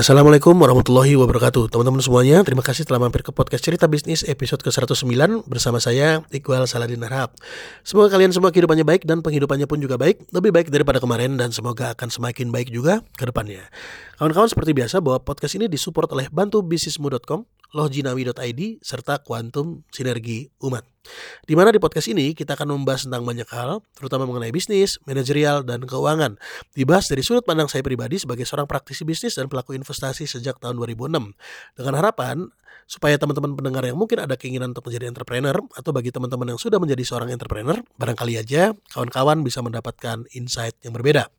Assalamualaikum warahmatullahi wabarakatuh. Teman-teman semuanya, terima kasih telah mampir ke podcast Cerita Bisnis episode ke-109 Bersama saya, Iqbal Saladin Harhab Semoga kalian semua kehidupannya baik dan penghidupannya pun juga baik Lebih baik daripada kemarin dan semoga akan semakin baik juga ke depannya. Kawan-kawan seperti biasa bahwa podcast ini disupport oleh bantubisnismu.com lohjinawi.id, serta Quantum Sinergi Umat. Di mana di podcast ini kita akan membahas tentang banyak hal, terutama mengenai bisnis, manajerial, dan keuangan. Dibahas dari sudut pandang saya pribadi sebagai seorang praktisi bisnis dan pelaku investasi sejak tahun 2006. Dengan harapan supaya teman-teman pendengar yang mungkin ada keinginan untuk menjadi entrepreneur atau bagi teman-teman yang sudah menjadi seorang entrepreneur, barangkali aja kawan-kawan bisa mendapatkan insight yang berbeda.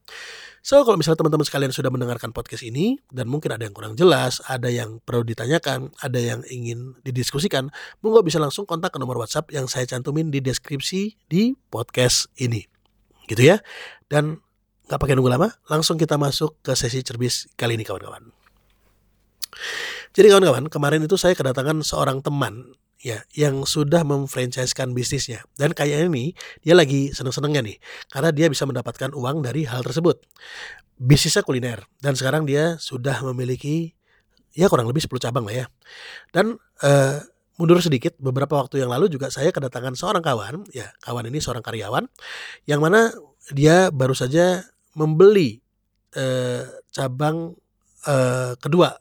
So, kalau misalnya teman-teman sekalian sudah mendengarkan podcast ini dan mungkin ada yang kurang jelas, ada yang perlu ditanyakan, ada yang ingin didiskusikan, monggo bisa langsung kontak ke nomor WhatsApp yang saya cantumin di deskripsi di podcast ini. Gitu ya. Dan nggak pakai nunggu lama, langsung kita masuk ke sesi cerbis kali ini kawan-kawan. Jadi kawan-kawan, kemarin itu saya kedatangan seorang teman ya yang sudah memfranchisekan bisnisnya dan kayaknya ini dia lagi seneng-senengnya nih karena dia bisa mendapatkan uang dari hal tersebut bisnisnya kuliner dan sekarang dia sudah memiliki ya kurang lebih 10 cabang lah ya dan uh, mundur sedikit beberapa waktu yang lalu juga saya kedatangan seorang kawan ya kawan ini seorang karyawan yang mana dia baru saja membeli uh, cabang uh, kedua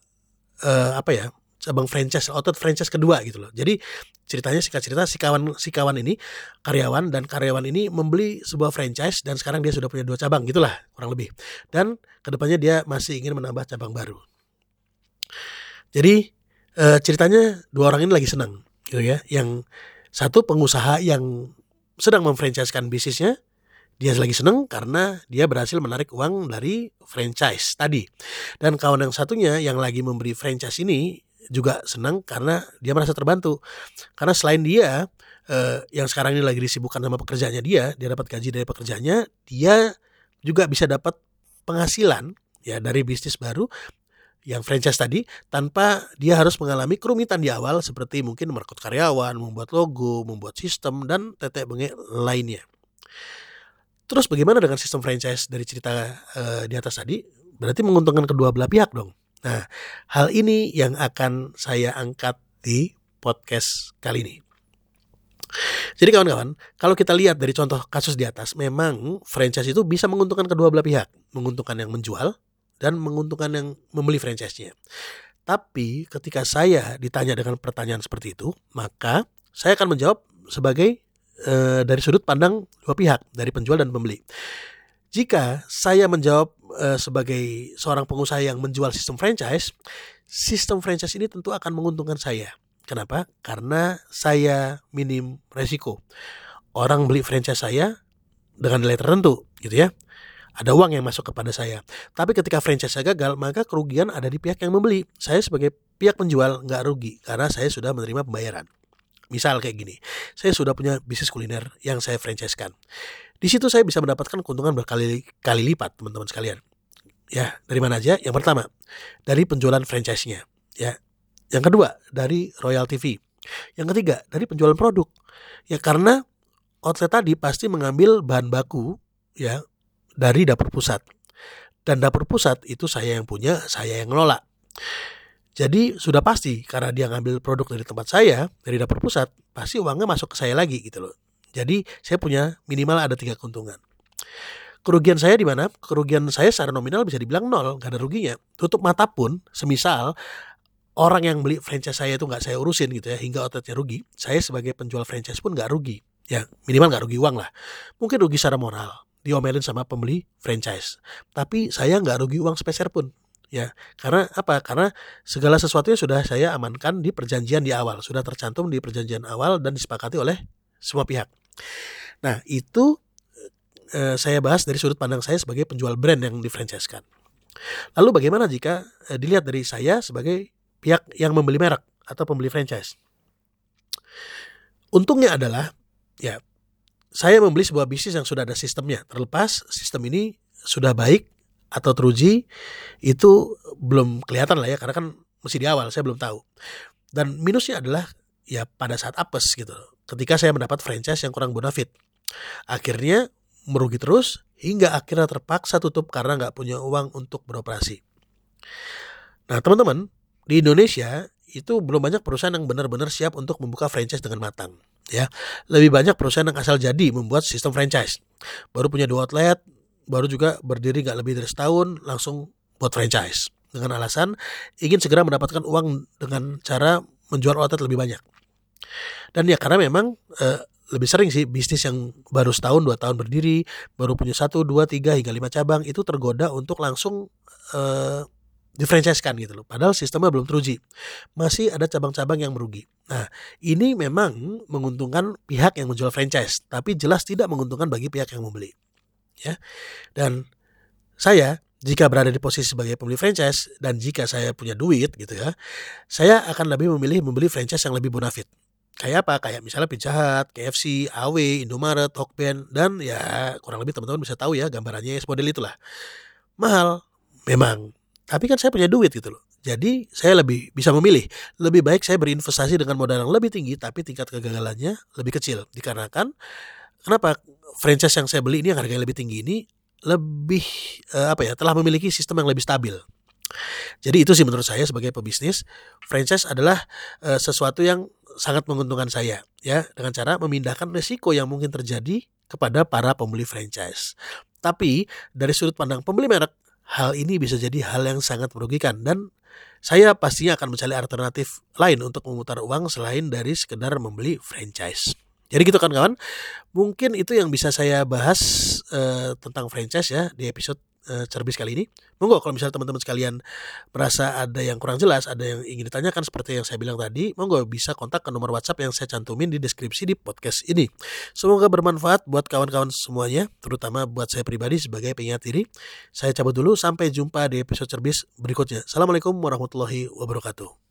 uh, apa ya cabang franchise otot franchise kedua gitu loh. Jadi ceritanya singkat cerita si kawan si kawan ini karyawan dan karyawan ini membeli sebuah franchise dan sekarang dia sudah punya dua cabang gitulah kurang lebih. Dan ke depannya dia masih ingin menambah cabang baru. Jadi e, ceritanya dua orang ini lagi senang gitu ya. Yang satu pengusaha yang sedang memfranchisekan bisnisnya dia lagi seneng karena dia berhasil menarik uang dari franchise tadi. Dan kawan yang satunya yang lagi memberi franchise ini juga senang karena dia merasa terbantu. Karena selain dia eh, yang sekarang ini lagi disibukkan sama pekerjaannya dia, dia dapat gaji dari pekerjaannya, dia juga bisa dapat penghasilan ya dari bisnis baru yang franchise tadi tanpa dia harus mengalami kerumitan di awal seperti mungkin merekrut karyawan, membuat logo, membuat sistem dan tetek bengek lainnya. Terus bagaimana dengan sistem franchise dari cerita uh, di atas tadi? Berarti menguntungkan kedua belah pihak dong. Nah, hal ini yang akan saya angkat di podcast kali ini. Jadi kawan-kawan, kalau kita lihat dari contoh kasus di atas, memang franchise itu bisa menguntungkan kedua belah pihak, menguntungkan yang menjual dan menguntungkan yang membeli franchise-nya. Tapi ketika saya ditanya dengan pertanyaan seperti itu, maka saya akan menjawab sebagai e, dari sudut pandang dua pihak, dari penjual dan pembeli. Jika saya menjawab uh, sebagai seorang pengusaha yang menjual sistem franchise, sistem franchise ini tentu akan menguntungkan saya. Kenapa? Karena saya minim resiko. Orang beli franchise saya dengan nilai tertentu, gitu ya. Ada uang yang masuk kepada saya. Tapi ketika franchise saya gagal, maka kerugian ada di pihak yang membeli. Saya sebagai pihak penjual nggak rugi karena saya sudah menerima pembayaran. Misal kayak gini, saya sudah punya bisnis kuliner yang saya franchisekan. Di situ saya bisa mendapatkan keuntungan berkali-kali lipat, teman-teman sekalian. Ya, dari mana aja? Yang pertama, dari penjualan franchise-nya. Ya. Yang kedua, dari royalty fee. Yang ketiga, dari penjualan produk. Ya, karena outlet tadi pasti mengambil bahan baku ya dari dapur pusat. Dan dapur pusat itu saya yang punya, saya yang ngelola. Jadi sudah pasti karena dia ngambil produk dari tempat saya, dari dapur pusat, pasti uangnya masuk ke saya lagi gitu loh. Jadi saya punya minimal ada tiga keuntungan. Kerugian saya di mana? Kerugian saya secara nominal bisa dibilang nol, gak ada ruginya. Tutup mata pun, semisal orang yang beli franchise saya itu nggak saya urusin gitu ya, hingga outletnya rugi, saya sebagai penjual franchise pun nggak rugi. Ya minimal nggak rugi uang lah. Mungkin rugi secara moral, diomelin sama pembeli franchise. Tapi saya nggak rugi uang sepeser pun ya karena apa karena segala sesuatunya sudah saya amankan di perjanjian di awal sudah tercantum di perjanjian awal dan disepakati oleh semua pihak Nah itu eh, saya bahas dari sudut pandang saya sebagai penjual brand yang difranchisekan. Lalu bagaimana jika eh, dilihat dari saya sebagai pihak yang membeli merek atau pembeli franchise? Untungnya adalah ya saya membeli sebuah bisnis yang sudah ada sistemnya. Terlepas sistem ini sudah baik atau teruji itu belum kelihatan lah ya karena kan masih di awal saya belum tahu. Dan minusnya adalah ya pada saat apes gitu ketika saya mendapat franchise yang kurang bonafit. Akhirnya merugi terus hingga akhirnya terpaksa tutup karena nggak punya uang untuk beroperasi. Nah teman-teman di Indonesia itu belum banyak perusahaan yang benar-benar siap untuk membuka franchise dengan matang ya. Lebih banyak perusahaan yang asal jadi membuat sistem franchise. Baru punya dua outlet baru juga berdiri nggak lebih dari setahun langsung buat franchise. Dengan alasan ingin segera mendapatkan uang dengan cara menjual outlet lebih banyak. Dan ya karena memang eh, lebih sering sih bisnis yang baru setahun dua tahun berdiri baru punya satu dua tiga hingga lima cabang itu tergoda untuk langsung eh, difranchisekan gitu loh. Padahal sistemnya belum teruji. Masih ada cabang-cabang yang merugi. Nah, ini memang menguntungkan pihak yang menjual franchise, tapi jelas tidak menguntungkan bagi pihak yang membeli. Ya. Dan saya jika berada di posisi sebagai pembeli franchise dan jika saya punya duit gitu ya, saya akan lebih memilih membeli franchise yang lebih bonafit. Kayak apa? Kayak misalnya Pizza Hut, KFC, AW, Indomaret, Hokben, dan ya kurang lebih teman-teman bisa tahu ya gambarannya model itulah. Mahal, memang tapi kan saya punya duit gitu loh. Jadi saya lebih bisa memilih. Lebih baik saya berinvestasi dengan modal yang lebih tinggi tapi tingkat kegagalannya lebih kecil. Dikarenakan kenapa franchise yang saya beli ini yang harganya lebih tinggi ini lebih uh, apa ya telah memiliki sistem yang lebih stabil. Jadi itu sih menurut saya sebagai pebisnis franchise adalah uh, sesuatu yang sangat menguntungkan saya ya dengan cara memindahkan resiko yang mungkin terjadi kepada para pembeli franchise. Tapi dari sudut pandang pembeli merek hal ini bisa jadi hal yang sangat merugikan dan saya pastinya akan mencari alternatif lain untuk memutar uang selain dari sekedar membeli franchise. Jadi gitu kan kawan, mungkin itu yang bisa saya bahas uh, tentang franchise ya di episode uh, cerbis kali ini. Monggo kalau misalnya teman-teman sekalian merasa ada yang kurang jelas, ada yang ingin ditanyakan seperti yang saya bilang tadi, monggo bisa kontak ke nomor WhatsApp yang saya cantumin di deskripsi di podcast ini. Semoga bermanfaat buat kawan-kawan semuanya, terutama buat saya pribadi sebagai pengingat diri. Saya cabut dulu, sampai jumpa di episode cerbis berikutnya. Assalamualaikum warahmatullahi wabarakatuh.